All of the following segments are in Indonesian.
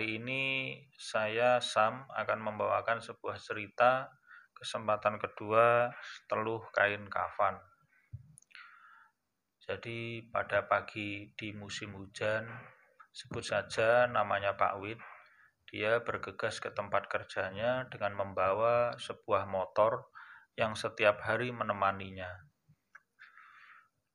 ini saya Sam akan membawakan sebuah cerita kesempatan kedua teluh kain kafan. Jadi pada pagi di musim hujan, sebut saja namanya Pak Wid, dia bergegas ke tempat kerjanya dengan membawa sebuah motor yang setiap hari menemaninya.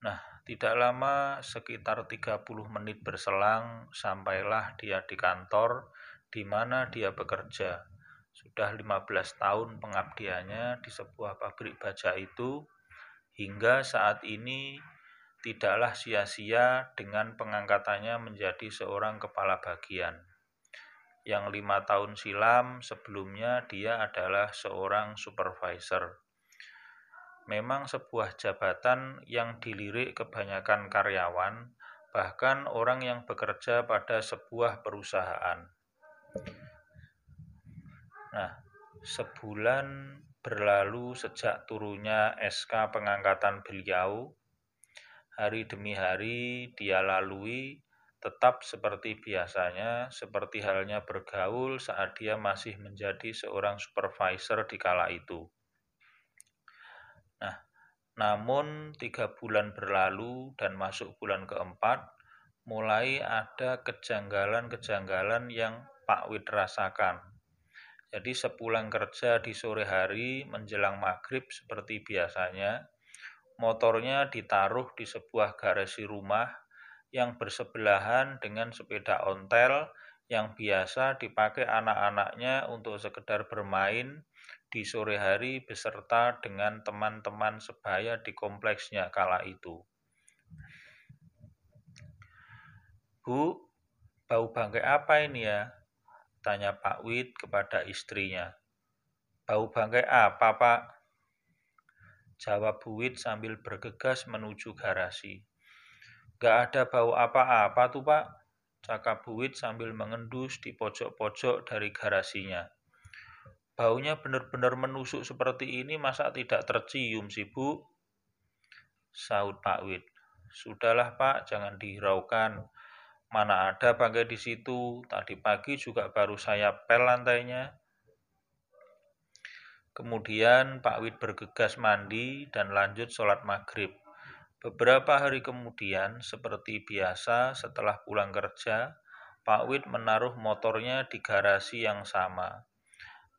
Nah, tidak lama, sekitar 30 menit berselang, sampailah dia di kantor di mana dia bekerja. Sudah 15 tahun pengabdiannya di sebuah pabrik baja itu, hingga saat ini tidaklah sia-sia dengan pengangkatannya menjadi seorang kepala bagian. Yang lima tahun silam sebelumnya dia adalah seorang supervisor memang sebuah jabatan yang dilirik kebanyakan karyawan, bahkan orang yang bekerja pada sebuah perusahaan. Nah, sebulan berlalu sejak turunnya SK pengangkatan beliau. Hari demi hari dia lalui tetap seperti biasanya, seperti halnya bergaul saat dia masih menjadi seorang supervisor di kala itu. Namun tiga bulan berlalu dan masuk bulan keempat, mulai ada kejanggalan-kejanggalan yang Pak Wid rasakan. Jadi sepulang kerja di sore hari menjelang maghrib seperti biasanya, motornya ditaruh di sebuah garasi rumah yang bersebelahan dengan sepeda ontel yang biasa dipakai anak-anaknya untuk sekedar bermain di sore hari beserta dengan teman-teman sebaya di kompleksnya kala itu. Bu, bau bangkai apa ini ya? Tanya Pak Wid kepada istrinya. Bau bangkai apa, Pak? Jawab Bu Wid sambil bergegas menuju garasi. Gak ada bau apa-apa tuh, Pak. Cakap Bu Wid sambil mengendus di pojok-pojok dari garasinya. Baunya benar-benar menusuk seperti ini masa tidak tercium sih Bu? Saud Pak Wid. Sudahlah Pak, jangan dihiraukan. Mana ada bangkai di situ, tadi pagi juga baru saya pel lantainya. Kemudian Pak Wid bergegas mandi dan lanjut sholat maghrib. Beberapa hari kemudian, seperti biasa setelah pulang kerja, Pak Wid menaruh motornya di garasi yang sama.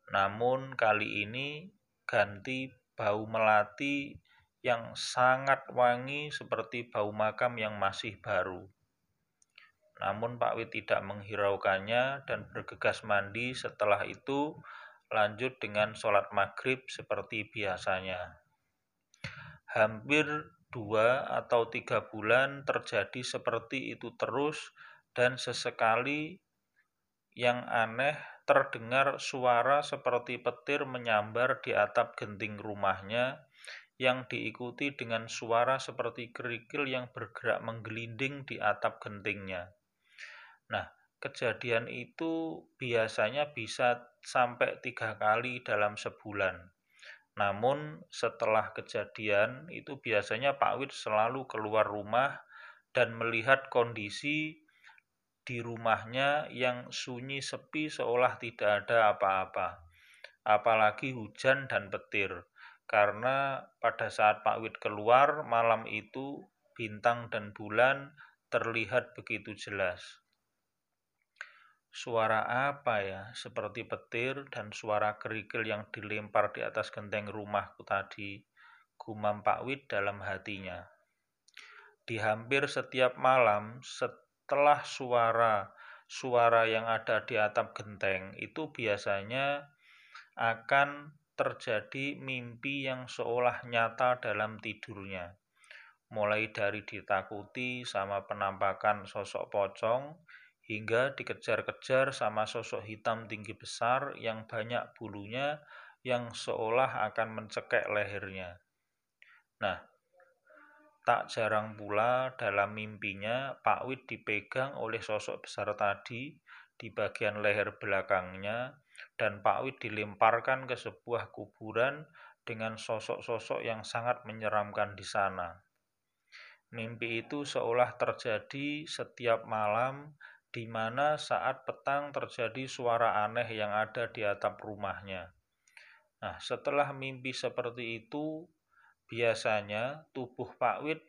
Namun kali ini ganti bau melati yang sangat wangi seperti bau makam yang masih baru. Namun Pak Wid tidak menghiraukannya dan bergegas mandi setelah itu lanjut dengan sholat maghrib seperti biasanya. Hampir dua atau tiga bulan terjadi seperti itu terus dan sesekali yang aneh terdengar suara seperti petir menyambar di atap genting rumahnya yang diikuti dengan suara seperti kerikil yang bergerak menggelinding di atap gentingnya. Nah, kejadian itu biasanya bisa sampai tiga kali dalam sebulan. Namun setelah kejadian itu biasanya Pak Wid selalu keluar rumah dan melihat kondisi di rumahnya yang sunyi sepi seolah tidak ada apa-apa. Apalagi hujan dan petir. Karena pada saat Pak Wid keluar malam itu bintang dan bulan terlihat begitu jelas. Suara apa ya? Seperti petir dan suara kerikil yang dilempar di atas genteng rumahku tadi. Gumam Pak Wid dalam hatinya. Di hampir setiap malam, setiap setelah suara suara yang ada di atap genteng itu biasanya akan terjadi mimpi yang seolah nyata dalam tidurnya. Mulai dari ditakuti sama penampakan sosok pocong hingga dikejar-kejar sama sosok hitam tinggi besar yang banyak bulunya yang seolah akan mencekek lehernya. Nah, Tak jarang pula dalam mimpinya Pak Wid dipegang oleh sosok besar tadi di bagian leher belakangnya dan Pak Wid dilemparkan ke sebuah kuburan dengan sosok-sosok yang sangat menyeramkan di sana. Mimpi itu seolah terjadi setiap malam di mana saat petang terjadi suara aneh yang ada di atap rumahnya. Nah, setelah mimpi seperti itu, biasanya tubuh Pak Wid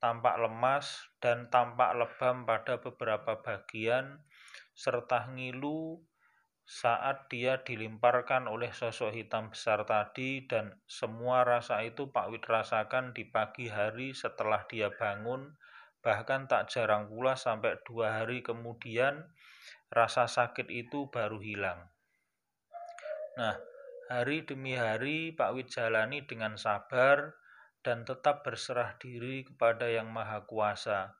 tampak lemas dan tampak lebam pada beberapa bagian, serta ngilu saat dia dilimparkan oleh sosok hitam besar tadi dan semua rasa itu Pak Wid rasakan di pagi hari setelah dia bangun, bahkan tak jarang pula sampai dua hari kemudian rasa sakit itu baru hilang. Nah, hari demi hari Pak Wid jalani dengan sabar dan tetap berserah diri kepada Yang Maha Kuasa.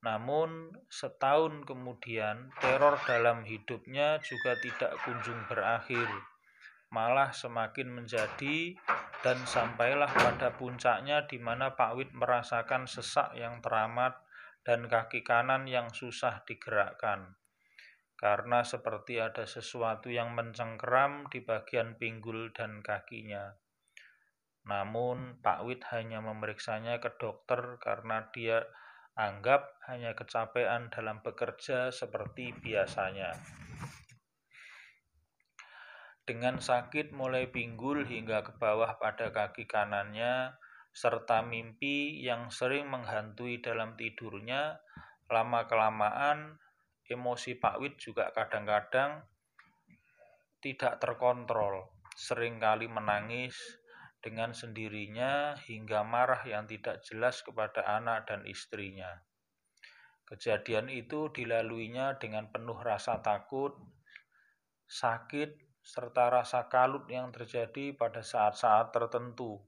Namun, setahun kemudian, teror dalam hidupnya juga tidak kunjung berakhir, malah semakin menjadi, dan sampailah pada puncaknya di mana Pak Wid merasakan sesak yang teramat dan kaki kanan yang susah digerakkan karena seperti ada sesuatu yang mencengkeram di bagian pinggul dan kakinya. Namun Pak Wid hanya memeriksanya ke dokter karena dia anggap hanya kecapean dalam bekerja seperti biasanya. Dengan sakit mulai pinggul hingga ke bawah pada kaki kanannya, serta mimpi yang sering menghantui dalam tidurnya, lama-kelamaan emosi Pak Wid juga kadang-kadang tidak terkontrol, sering kali menangis dengan sendirinya hingga marah yang tidak jelas kepada anak dan istrinya. Kejadian itu dilaluinya dengan penuh rasa takut, sakit, serta rasa kalut yang terjadi pada saat-saat tertentu.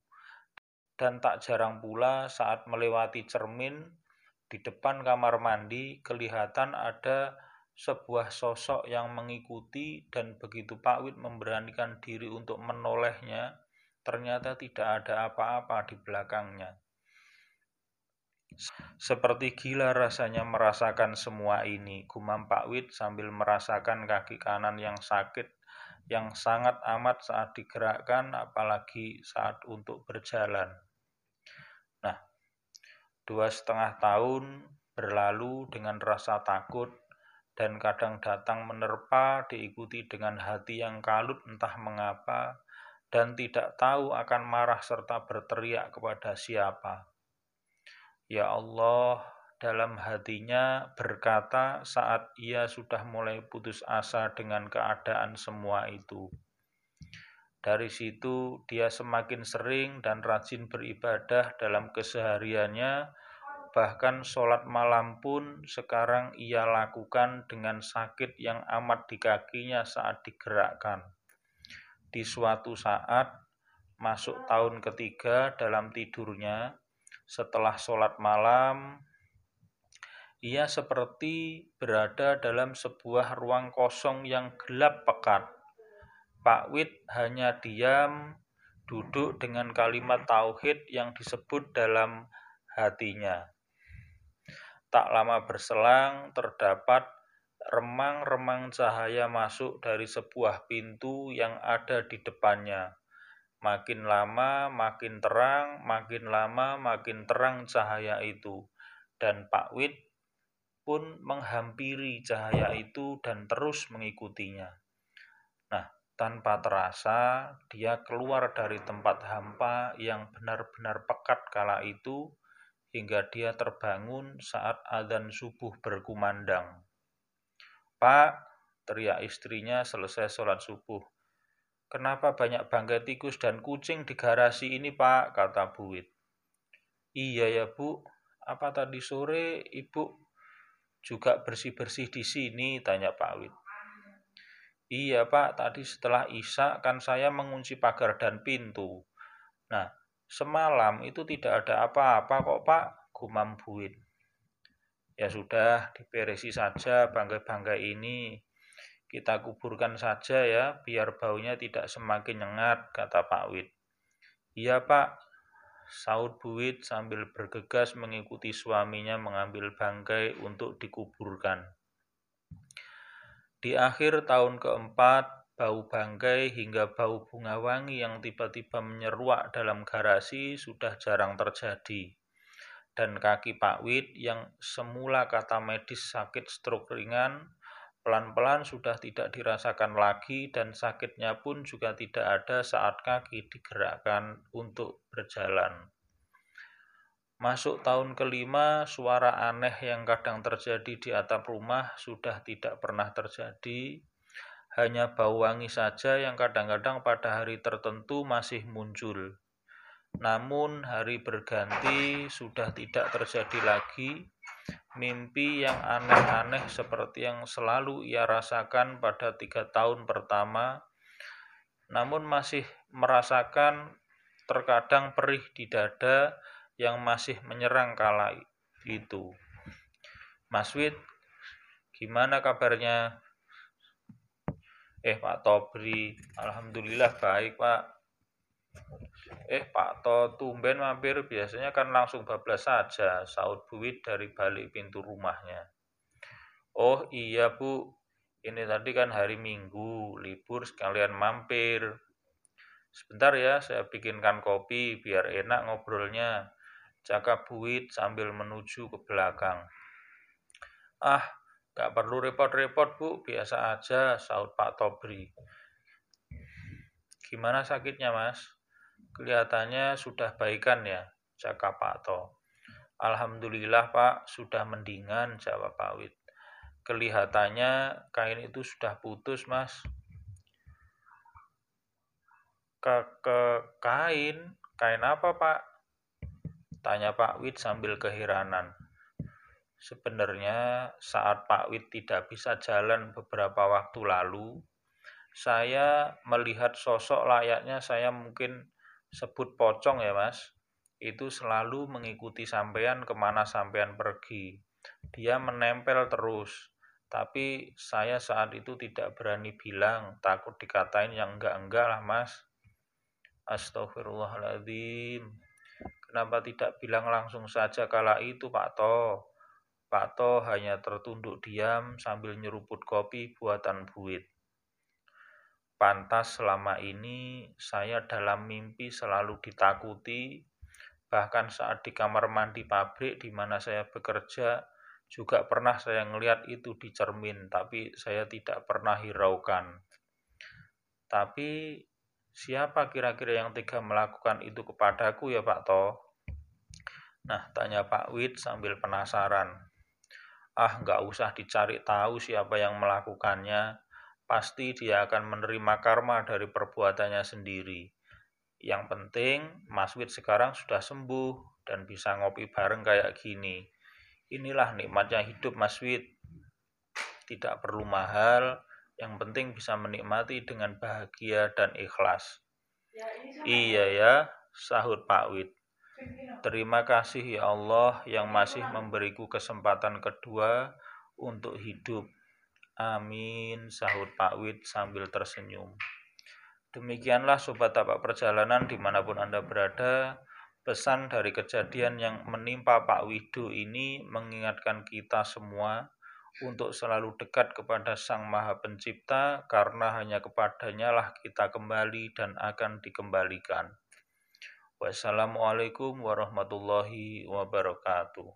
Dan tak jarang pula saat melewati cermin di depan kamar mandi kelihatan ada sebuah sosok yang mengikuti dan begitu Pak Wid memberanikan diri untuk menolehnya, ternyata tidak ada apa-apa di belakangnya. Seperti gila rasanya merasakan semua ini, gumam Pak Wid sambil merasakan kaki kanan yang sakit, yang sangat amat saat digerakkan, apalagi saat untuk berjalan. Dua setengah tahun berlalu dengan rasa takut dan kadang datang menerpa diikuti dengan hati yang kalut entah mengapa dan tidak tahu akan marah serta berteriak kepada siapa. Ya Allah, dalam hatinya berkata saat ia sudah mulai putus asa dengan keadaan semua itu. Dari situ dia semakin sering dan rajin beribadah dalam kesehariannya, bahkan sholat malam pun sekarang ia lakukan dengan sakit yang amat di kakinya saat digerakkan. Di suatu saat, masuk tahun ketiga dalam tidurnya, setelah sholat malam, ia seperti berada dalam sebuah ruang kosong yang gelap pekat Pak Wid hanya diam, duduk dengan kalimat tauhid yang disebut dalam hatinya. Tak lama berselang, terdapat remang-remang cahaya masuk dari sebuah pintu yang ada di depannya. Makin lama makin terang, makin lama makin terang cahaya itu. Dan Pak Wid pun menghampiri cahaya itu dan terus mengikutinya. Tanpa terasa, dia keluar dari tempat hampa yang benar-benar pekat kala itu hingga dia terbangun saat adzan subuh berkumandang. Pak, teriak istrinya selesai sholat subuh. Kenapa banyak bangkai tikus dan kucing di garasi ini, Pak? kata Buit. Iya ya, Bu. Apa tadi sore Ibu juga bersih-bersih di sini? tanya Pak Wit. Iya pak, tadi setelah Isya kan saya mengunci pagar dan pintu. Nah, semalam itu tidak ada apa-apa kok pak, gumam Buin. Ya sudah, diberesi saja bangkai-bangkai ini. Kita kuburkan saja ya, biar baunya tidak semakin nyengat, kata Pak Wid. Iya pak, Saud Buit sambil bergegas mengikuti suaminya mengambil bangkai untuk dikuburkan. Di akhir tahun keempat, bau bangkai hingga bau bunga wangi yang tiba-tiba menyeruak dalam garasi sudah jarang terjadi. dan kaki Pak Wid yang semula kata medis sakit stroke ringan, pelan-pelan sudah tidak dirasakan lagi dan sakitnya pun juga tidak ada saat kaki digerakkan untuk berjalan. Masuk tahun kelima, suara aneh yang kadang terjadi di atap rumah sudah tidak pernah terjadi. Hanya bau wangi saja yang kadang-kadang pada hari tertentu masih muncul. Namun hari berganti sudah tidak terjadi lagi mimpi yang aneh-aneh seperti yang selalu ia rasakan pada tiga tahun pertama, namun masih merasakan terkadang perih di dada yang masih menyerang kala itu. Mas Wid, gimana kabarnya? Eh Pak Tobri, Alhamdulillah baik Pak. Eh Pak To tumben mampir biasanya kan langsung bablas saja saut Buwit dari balik pintu rumahnya. Oh iya Bu, ini tadi kan hari Minggu, libur sekalian mampir. Sebentar ya, saya bikinkan kopi biar enak ngobrolnya. Cakap Buwit sambil menuju ke belakang. Ah, gak perlu repot-repot Bu, biasa aja, saut Pak Tobri. Gimana sakitnya Mas? Kelihatannya sudah baikan ya, cakap Pak To. Alhamdulillah Pak, sudah mendingan, jawab Pak Wid. Kelihatannya kain itu sudah putus, Mas. Ke, ke kain? Kain apa, Pak? Tanya Pak Wid sambil keheranan. Sebenarnya saat Pak Wid tidak bisa jalan beberapa waktu lalu, saya melihat sosok layaknya saya mungkin sebut pocong ya mas. Itu selalu mengikuti sampean ke mana sampean pergi. Dia menempel terus tapi saya saat itu tidak berani bilang takut dikatain yang enggak-enggak lah mas. Astagfirullahaladzim kenapa tidak bilang langsung saja kala itu Pak To Pak To hanya tertunduk diam sambil nyeruput kopi buatan buit Pantas selama ini saya dalam mimpi selalu ditakuti, bahkan saat di kamar mandi pabrik di mana saya bekerja, juga pernah saya melihat itu di cermin, tapi saya tidak pernah hiraukan. Tapi siapa kira-kira yang tega melakukan itu kepadaku ya Pak To? Nah, tanya Pak Wid sambil penasaran. Ah, nggak usah dicari tahu siapa yang melakukannya pasti dia akan menerima karma dari perbuatannya sendiri. Yang penting, Mas Wid sekarang sudah sembuh dan bisa ngopi bareng kayak gini. Inilah nikmatnya hidup Mas Wid. Tidak perlu mahal, yang penting bisa menikmati dengan bahagia dan ikhlas. Ya, iya ya, sahut Pak Wid. Terima kasih ya Allah yang masih memberiku kesempatan kedua untuk hidup Amin, sahut Pak Wid sambil tersenyum. Demikianlah Sobat Tapak Perjalanan di mana pun Anda berada, pesan dari kejadian yang menimpa Pak Widu ini mengingatkan kita semua untuk selalu dekat kepada Sang Maha Pencipta karena hanya kepadanya lah kita kembali dan akan dikembalikan. Wassalamualaikum warahmatullahi wabarakatuh.